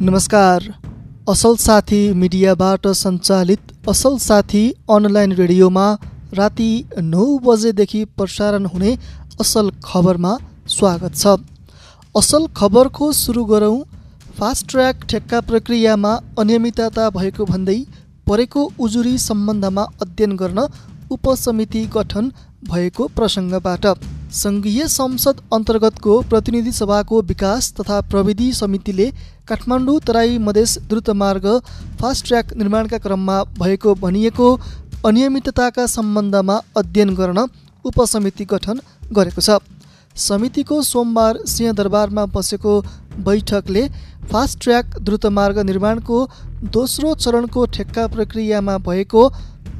नमस्कार। असल साथी मिडियाबाट सञ्चालित असल साथी अनलाइन रेडियोमा राति नौ बजेदेखि प्रसारण हुने असल खबरमा स्वागत छ। असल खबरको सुरु गरौँ। फास्ट ट्र्याक ठेक्का प्रक्रियामा अनियमितता भएको भन्दै परेको उजुरी सम्बन्धमा अध्ययन गर्न उपसमिति गठन भएको प्रसङ्गबाट सङ्घीय संसद अन्तर्गतको प्रतिनिधि सभाको विकास तथा प्रविधि समितिले काठमाडौँ तराई मधेस द्रुतमार्ग फास्ट ट्र्याक निर्माणका क्रममा भएको भनिएको अनियमितताका सम्बन्धमा अध्ययन गर्न उपसमिति गठन गरेको छ। समितिको सोमबार सिंहदरबारमा बसेको बैठकले फास्ट ट्र्याक द्रुतमार्ग निर्माणको दोस्रो चरणको ठेक्का प्रक्रियामा भएको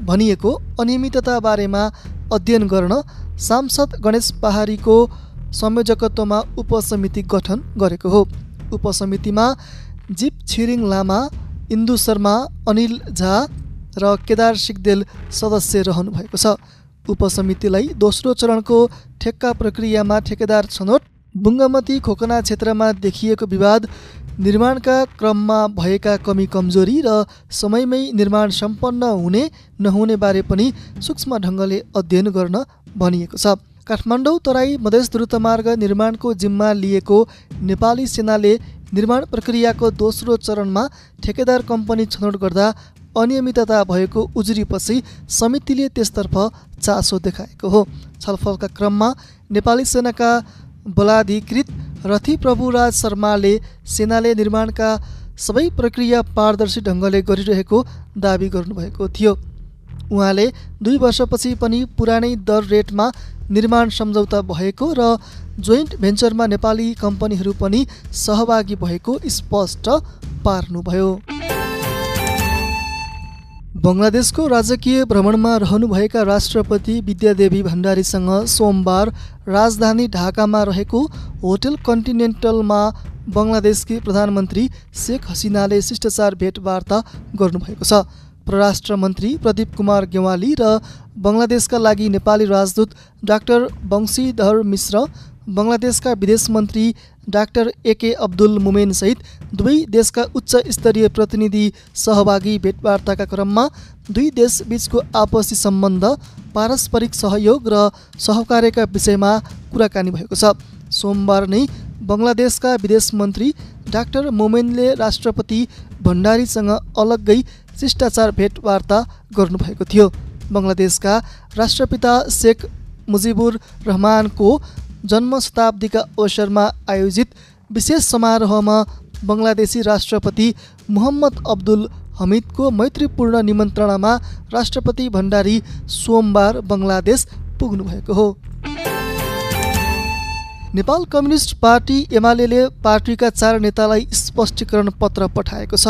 भनिएको अनियमितता बारेमा अध्ययन गर्न सांसद गणेश पहाडीको संयोजकत्वमा उपसमिति गठन गरेको हो। उपसमितिमा जीप छिरिङ लामा इन्दु शर्मा अनिल झा र केदार सिगदेल सदस्य रहनु भएको छ। उपसमितिलाई दोस्रो चरणको ठेक्का प्रक्रियामा ठेकेदार छनौट बुङ्गमती खोकना क्षेत्रमा देखिएको विवाद निर्माणका क्रममा भएका कमी कमजोरी र समयमै निर्माण सम्पन्न हुने नहुने बारे पनि सूक्ष्म ढङ्गले अध्ययन गर्न भनिएको छ। काठमाडौँ तराई मधेस द्रुतमार्ग निर्माणको जिम्मा लिएको नेपाली सेनाले निर्माण प्रक्रियाको दोस्रो चरणमा ठेकेदार कम्पनी छनौट गर्दा अनियमितता भएको उजुरीपछि समितिले त्यसतर्फ चासो देखाएको हो। छलफलका क्रममा नेपाली सेनाका बलाधिकृत रथी प्रभुराज शर्माले सेनाले निर्माणका सबै प्रक्रिया पारदर्शी ढङ्गले गरिरहेको दावी गर्नुभएको थियो। उहाँले दुई वर्षपछि पनि पुरानै दर रेटमा निर्माण सम्झौता भएको र जोइन्ट भेन्चरमा नेपाली कम्पनीहरू पनि सहभागी भएको स्पष्ट पार्नुभयो। बङ्गलादेशको राजकीय भ्रमणमा रहनुभएका राष्ट्रपति विद्यादेवी भण्डारीसँग सोमबार राजधानी ढाकामा रहेको होटल कन्टिनेन्टलमा बङ्गलादेशकी प्रधानमन्त्री शेख हसिनाले शिष्टाचार भेटवार्ता गर्नुभएको छ। परराष्ट्र मन्त्री प्रदीप कुमार गेवाली र बङ्गलादेशका लागि नेपाली राजदूत डाक्टर वंशीधर मिश्र बङ्गलादेशका विदेश मन्त्री डाक्टर एके अब्दुल मुमेनसहित दुवै देशका उच्च स्तरीय प्रतिनिधि सहभागी भेटवार्ताका क्रममा दुई देशबीचको आपसी सम्बन्ध पारस्परिक सहयोग र सहकार्यका विषयमा कुराकानी भएको छ। सोमबार नै बङ्गलादेशका विदेश मन्त्री डाक्टर मोमेनले राष्ट्रपति भण्डारीसँग अलग्गै शिष्टाचार भेटवार्ता गर्नुभएको थियो। बङ्गलादेशका राष्ट्रपिता शेख मुजिबुर रहमानको जन्म शताब्दीका अवसरमा आयोजित विशेष समारोहमा बङ्गलादेशी राष्ट्रपति मोहम्मद अब्दुल हमिदको मैत्रीपूर्ण निमन्त्रणामा राष्ट्रपति भण्डारी सोमबार बङ्गलादेश पुग्नुभएको हो। नेपाल कम्युनिस्ट पार्टी एमाले पार्टीका चार नेतालाई स्पष्टीकरण पत्र पठाएको छ।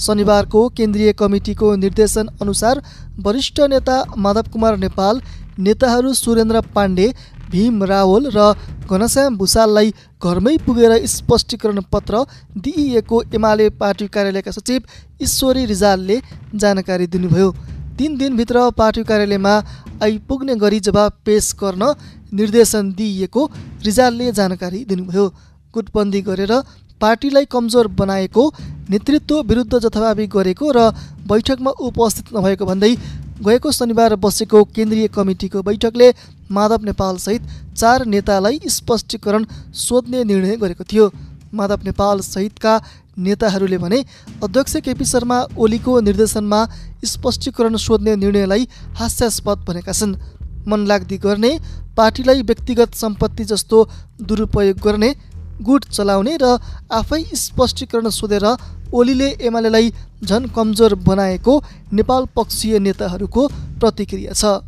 शनिबारको केन्द्रीय कमिटीको निर्देशन अनुसार वरिष्ठ नेता माधव कुमार नेपाल नेताहरू सुरेन्द्र पाण्डे भीम रावल र घनश्याम भूषाललाई घरमै पुगेर स्पष्टीकरण पत्र दिइएको एमाले पार्टी कार्यालयका सचिव ईश्वरी रिजालले जानकारी दिनुभयो। तिन दिनभित्र पार्टी कार्यालयमा आइपुग्ने गरी जवाब पेश गर्न निर्देशन दिइएको रिजालले जानकारी दिनुभयो। गुटबन्दी गरेर पार्टीलाई कमजोर बनाएको नेतृत्व विरुद्ध जथाभावी गरेको र बैठकमा उपस्थित नभएको भन्दै गएको शनिबार बसेको केन्द्रीय कमिटीको बैठकले माधव नेपालसहित चार नेतालाई स्पष्टीकरण सोध्ने निर्णय गरेको थियो। माधव नेपाल सहितका नेताहरूले भने अध्यक्ष केपी शर्मा ओलीको निर्देशनमा स्पष्टीकरण सोध्ने निर्णयलाई हास्यास्पद भनेका छन्। मनलाग्दी गर्ने पार्टीलाई व्यक्तिगत सम्पत्ति जस्तो दुरुपयोग गर्ने गुट चलाउने र आफै स्पष्टीकरण सोधेर ओलीले एमालेलाई झन कमजोर बनाएको नेपाल पक्षीय नेताहरूको प्रतिक्रिया छ।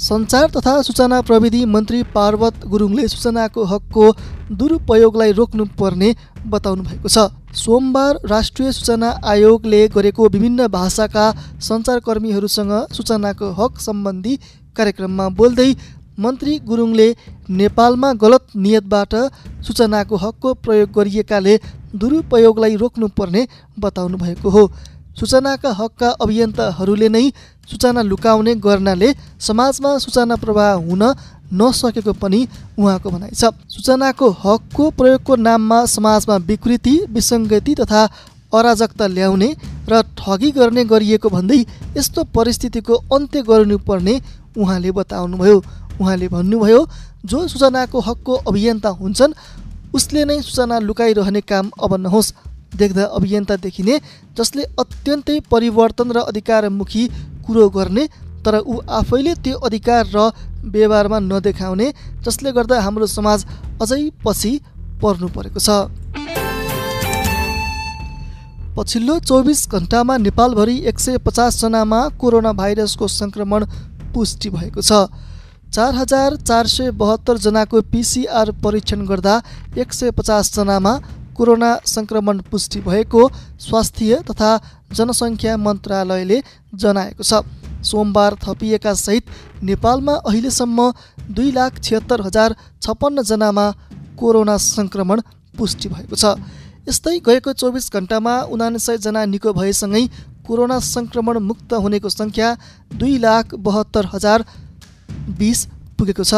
सञ्चार तथा सूचना प्रविधि मन्त्री पार्वत गुरुङले सूचनाको हकको दुरुपयोगलाई रोक्नुपर्ने बताउनु भएको छ। सोमबार राष्ट्रिय सूचना आयोगले गरेको विभिन्न भाषाका सञ्चारकर्मीहरूसँग सूचनाको हक सम्बन्धी कार्यक्रममा बोल्दै मन्त्री गुरुङले नेपालमा गलत नियतबाट सूचनाको हकको प्रयोग गरिएकाले दुरुपयोगलाई रोक्नुपर्ने बताउनु भएको हो। सूचनाका हकका अभियन्ताहरूले नै सूचना लुकाउने गर्नाले समाजमा सूचना प्रवाह हुन नसकेको पनि उहाँको भनाइ छ। सूचनाको हकको प्रयोगको नाममा समाजमा विकृति विसङ्गति तथा अराजकता ल्याउने र ठगी गर्ने गरिएको भन्दै यस्तो परिस्थितिको अन्त्य गर्नुपर्ने उहाँले बताउनुभयो। उहाँले भन्नुभयो जो सूचनाको हकको अभियन्ता हुन्छन् उसले नै सूचना लुकाइरहने काम अब नहोस्। देख्दा अभियन्ता देखिने जसले अत्यन्तै परिवर्तन र अधिकारमुखी कुरो गर्ने तर ऊ आफैले त्यो अधिकार र व्यवहारमा नदेखाउने जसले गर्दा हाम्रो समाज अझै पछि पर्नु परेको छ। पछिल्लो चौबिस घन्टामा नेपालभरि एक सय पचासजनामा कोरोना भाइरसको सङ्क्रमण पुष्टि भएको छ। चार हजार चार सय बहत्तरजनाको पिसिआर परीक्षण गर्दा एक सय पचासजनामा कोरोना सङ्क्रमण पुष्टि भएको स्वास्थ्य तथा जनसङ्ख्या मन्त्रालयले जनाएको छ। सोमबार थपिएका सहित नेपालमा अहिलेसम्म दुई लाख छिहत्तर हजार छप्पन्नजनामा कोरोना सङ्क्रमण पुष्टि भएको छ। यस्तै गएको चौबिस घन्टामा उनासयजना निको भएसँगै कोरोना सङ्क्रमण मुक्त हुनेको सङ्ख्या दुई लाख बहत्तर हजार बिस पुगेको छ।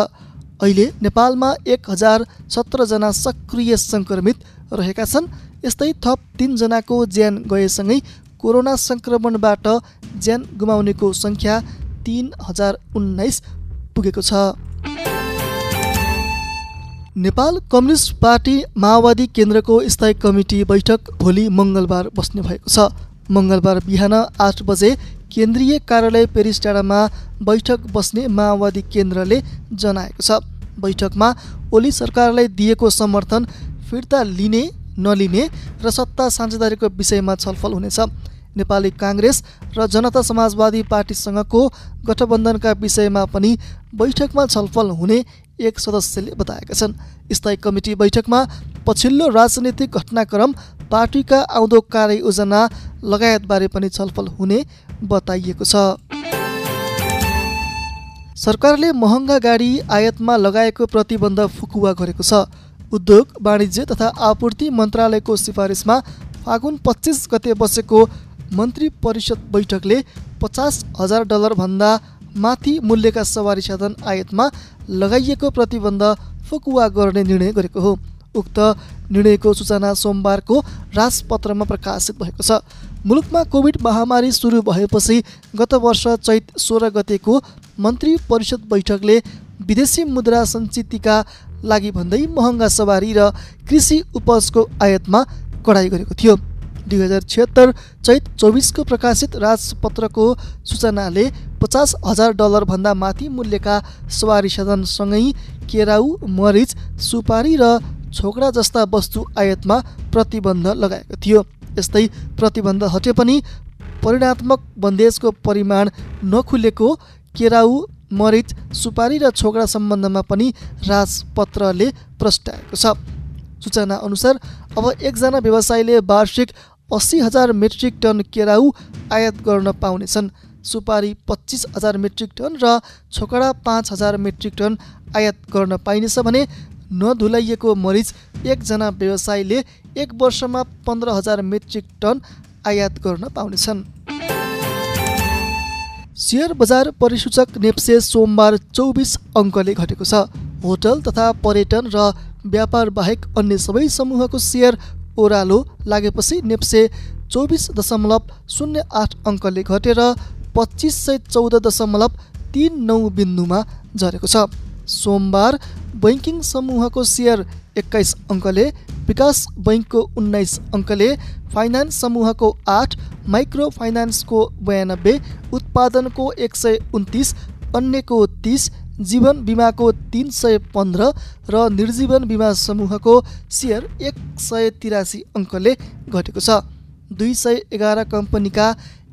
अहिले नेपालमा एक हजार सत्रजना सक्रिय सङ्क्रमित रहेका छन्। यस्तै थप तिनजनाको ज्यान गएसँगै कोरोना सङ्क्रमणबाट ज्यान गुमाउनेको सङ्ख्या तिन हजार उन्नाइस पुगेको छ। नेपाल कम्युनिस्ट पार्टी माओवादी केन्द्रको स्थायी कमिटी बैठक भोलि मङ्गलबार बस्ने भएको छ। मङ्गलबार बिहान आठ बजे केन्द्रीय कार्यालय पेरिस डाँडामा बैठक बस्ने माओवादी केन्द्रले जनाएको छ। बैठकमा ओली सरकारलाई दिएको समर्थन फिर्ता लिने नलिने र सत्ता साझेदारीको विषयमा छलफल हुनेछ। नेपाली काङ्ग्रेस र जनता समाजवादी पार्टीसँगको गठबन्धनका विषयमा पनि बैठकमा छलफल हुने एक सदस्यले बताएका छन्। स्थायी कमिटी बैठकमा पछिल्लो राजनैतिक घटनाक्रम पार्टीका आउँदो कार्ययोजना लगायतबारे पनि छलफल हुने बताइएको छ। सरकारले महँगा गाडी आयातमा लगाएको प्रतिबन्ध फुकुवा गरेको छ। उद्योग वाणिज्य तथा आपूर्ति मन्त्रालयको सिफारिसमा फागुन पच्चिस गते बसेको मन्त्री परिषद बैठकले पचास हजार डलरभन्दा माथि मूल्यका सवारी साधन आयातमा लगाइएको प्रतिबन्ध फकुवा गर्ने निर्णय गरेको हो। उक्त निर्णयको सूचना सोमबारको राजपत्रमा प्रकाशित भएको छ। मुलुकमा कोभिड महामारी सुरु भएपछि गत वर्ष चैत सोह्र गतेको मन्त्री परिषद बैठकले विदेशी मुद्रा सञ्चितका लागि भन्दै महँगा सवारी र कृषि उपजको आयातमा कडाई गरेको थियो। दुई हजार छिहत्तर चैत चौबिसको प्रकाशित राजपत्रको सूचनाले पचास हजार डलरभन्दा माथि मूल्यका सवारी साधनसँगै केराउ मरिच सुपारी र छोकडा जस्ता वस्तु आयातमा प्रतिबन्ध लगाएको थियो। यस्तै प्रतिबन्ध हटे पनि परिणात्मक बन्देजको परिमाण नखुलेको केराउ मरिच सुपारी र छोकडा सम्बन्धमा पनि राजपत्रले प्रस्ट्याएको छ। सूचना अनुसार अब एकजना व्यवसायीले वार्षिक अस्सी हजार मेट्रिक टन केराउ आयात गर्न पाउनेछन्। सुपारी पच्चिस हजार मेट्रिक टन र छोकडा पाँच हजार मेट्रिक टन आयात गर्न पाइनेछ भने नधुलाइएको मरिच एकजना व्यवसायीले एक वर्षमा पन्ध्र हजार मेट्रिक टन आयात गर्न पाउनेछन्। सेयर बजार परिसूचक नेप्से सोमबार चौबिस अङ्कले घटेको छ। होटल तथा पर्यटन र व्यापार बाहेक अन्य सबै समूहको सेयर ओह्रालो लागेपछि नेप्से चौबिस दशमलव शून्य आठ अङ्कले घटेर पच्चिस सय चौध दशमलव तिन नौ बिन्दुमा झरेको छ। सोमबार बैङ्किङ समूहको सेयर एक्काइस अङ्कले विकास बैङ्कको उन्नाइस अङ्कले फाइनेन्स समूहको आठ माइक्रो फाइनेन्सको बयानब्बे उत्पादनको एक सय उन्तिस अन्यको तिस जीवन बिमाको तिन सय पन्ध्र र निर्जीवन बिमा समूहको सेयर एक सय तिरासी अङ्कले घटेको छ। दुई सय एघार कम्पनीका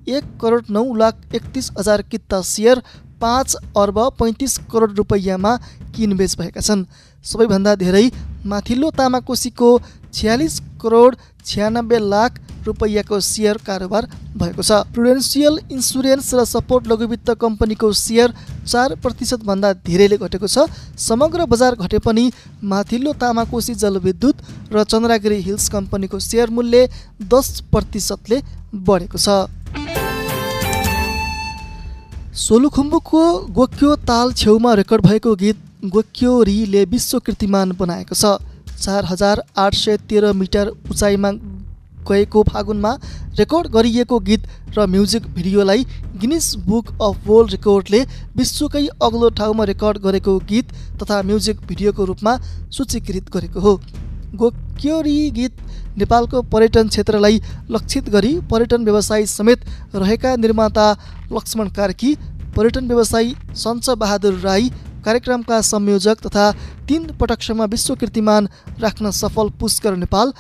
एक करोड नौ लाख एकतिस हजार किता सेयर पाँच अर्ब पैँतिस करोड रुपैयाँमा किनबेच भएका छन्। सबैभन्दा धेरै माथिल्लो तामाकोसीको छ्यालिस करोड छ्यानब्बे लाख रुपैयाँको सेयर कारोबार भएको छ। प्रुडेन्सियल इन्सुरेन्स र सपोर्ट लघुवित्त कम्पनीको सेयर चार प्रतिशतभन्दा धेरैले घटेको छ। समग्र बजार घटे पनि माथिल्लो तामाकोसी जलविद्युत र चन्द्रागिरी हिल्स कम्पनीको सेयर मूल्य दस प्रतिशतले बढेको छ। सोलुखुम्बुको गोक्यो ताल छेउमा रेकर्ड भएको गीत गोक्योरीले विश्व कीर्तिमान बनाएको छ। चार हजार आठ सय तेह्र मिटर उचाइमा गएको फागुनमा रेकर्ड गरिएको गीत र म्युजिक भिडियोलाई गिनिस बुक अफ वर्ल्ड रेकर्डले विश्वकै अग्लो ठाउँमा रेकर्ड गरेको गीत तथा म्युजिक भिडियोको रूपमा सूचीकृत गरेको हो। गोक्योरी गीत नेपालको पर्यटन क्षेत्रलाई लक्षित गरी पर्यटन व्यवसाय समेत रहेका निर्माता लक्ष्मण कार्की पर्यटन व्यवसायी सञ्च बहादुर राई कार्यक्रमका संयोजक तथा तीन पटकसम्म विश्व कीर्तिमान राख्न सफल पुष्कर नेपाल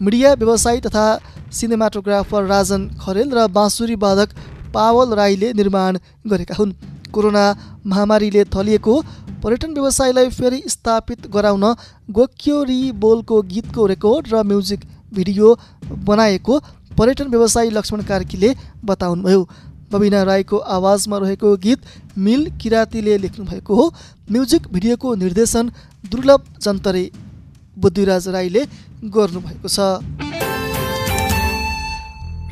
मिडिया व्यवसायी तथा सिनेमाटोग्राफर राजन खरेल र बाँसुरी वादक पावल राईले निर्माण गरेका हुन्। कोरोना महामारीले थलिएको पर्यटन व्यवसायलाई फेरि स्थापित गराउन गोक्योरी बोलको गीतको रेकर्ड र म्युजिक भिडियो बनाएको पर्यटन व्यवसायी लक्ष्मण कार्कीले बताउनुभयो। बबिना राईको आवाजमा रहेको गीत मिल किरातीले लेख्नुभएको हो। म्युजिक भिडियोको निर्देशन दुर्लभ जन्तरे बुद्धिराज राईले गर्नुभएको छ।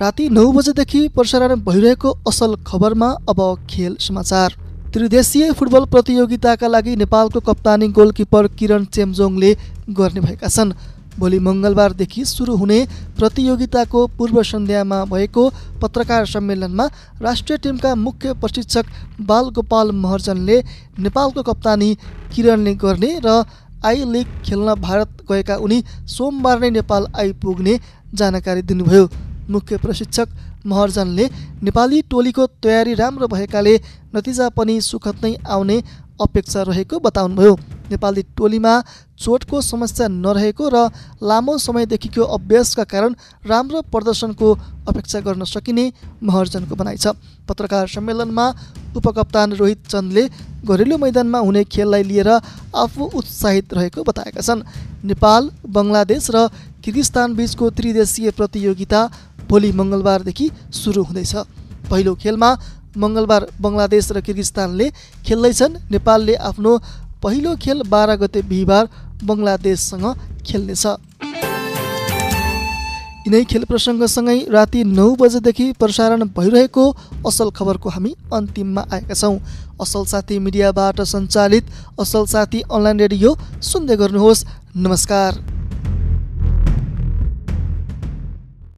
राति नौ बजेदेखि प्रसारण भइरहेको असल खबरमा अब खेल समाचार। त्रिदेशीय फुटबल प्रतियोगिताका लागि नेपालको कप्तानी गोलकिपर किरण चेम्जोङले गर्ने भएका छन्। भोलि मङ्गलबारदेखि सुरु हुने प्रतियोगिताको पूर्व सन्ध्यामा भएको पत्रकार सम्मेलनमा राष्ट्रिय टिमका मुख्य प्रशिक्षक बालगोपाल महर्जनले नेपालको कप्तानी किरणले गर्ने र आई लिग खेल्न भारत गएका उनी सोमबार नै नेपाल आइपुग्ने जानकारी दिनुभयो। मुख्य प्रशिक्षक महर्जनले नेपाली टोलीको तयारी राम्रो भएकाले नतिजा पनि सुखद नै आउने अपेक्षा रहेको बताउनुभयो। नेपाली टोलीमा चोटको समस्या नरहेको र लामो समयदेखिको अभ्यासका कारण राम्रो प्रदर्शनको अपेक्षा गर्न सकिने महर्जनको भनाइ छ। पत्रकार सम्मेलनमा उपकप्तान रोहित चन्दले घरेलु मैदानमा हुने खेललाई लिएर आफू उत्साहित रहेको बताएका छन्। नेपाल बङ्गलादेश र किर्गिस्तान बिचको त्रिदेशीय प्रतियोगिता भोलि मङ्गलबारदेखि सुरु हुँदैछ। पहिलो खेलमा मङ्गलबार बङ्गलादेश र किर्गिस्तानले खेल्दैछन्। नेपालले आफ्नो पहिलो खेल बाह्र गते बिहिबार बङ्गलादेशसँग खेल्नेछ। यिनै खेल प्रसङ्गसँगै राति नौ बजेदेखि प्रसारण भइरहेको असल खबरको हामी अन्तिममा आएका छौँ। असल साथी मिडियाबाट सञ्चालित असल साथी अनलाइन रेडियो सुन्दै गर्नुहोस्। नमस्कार।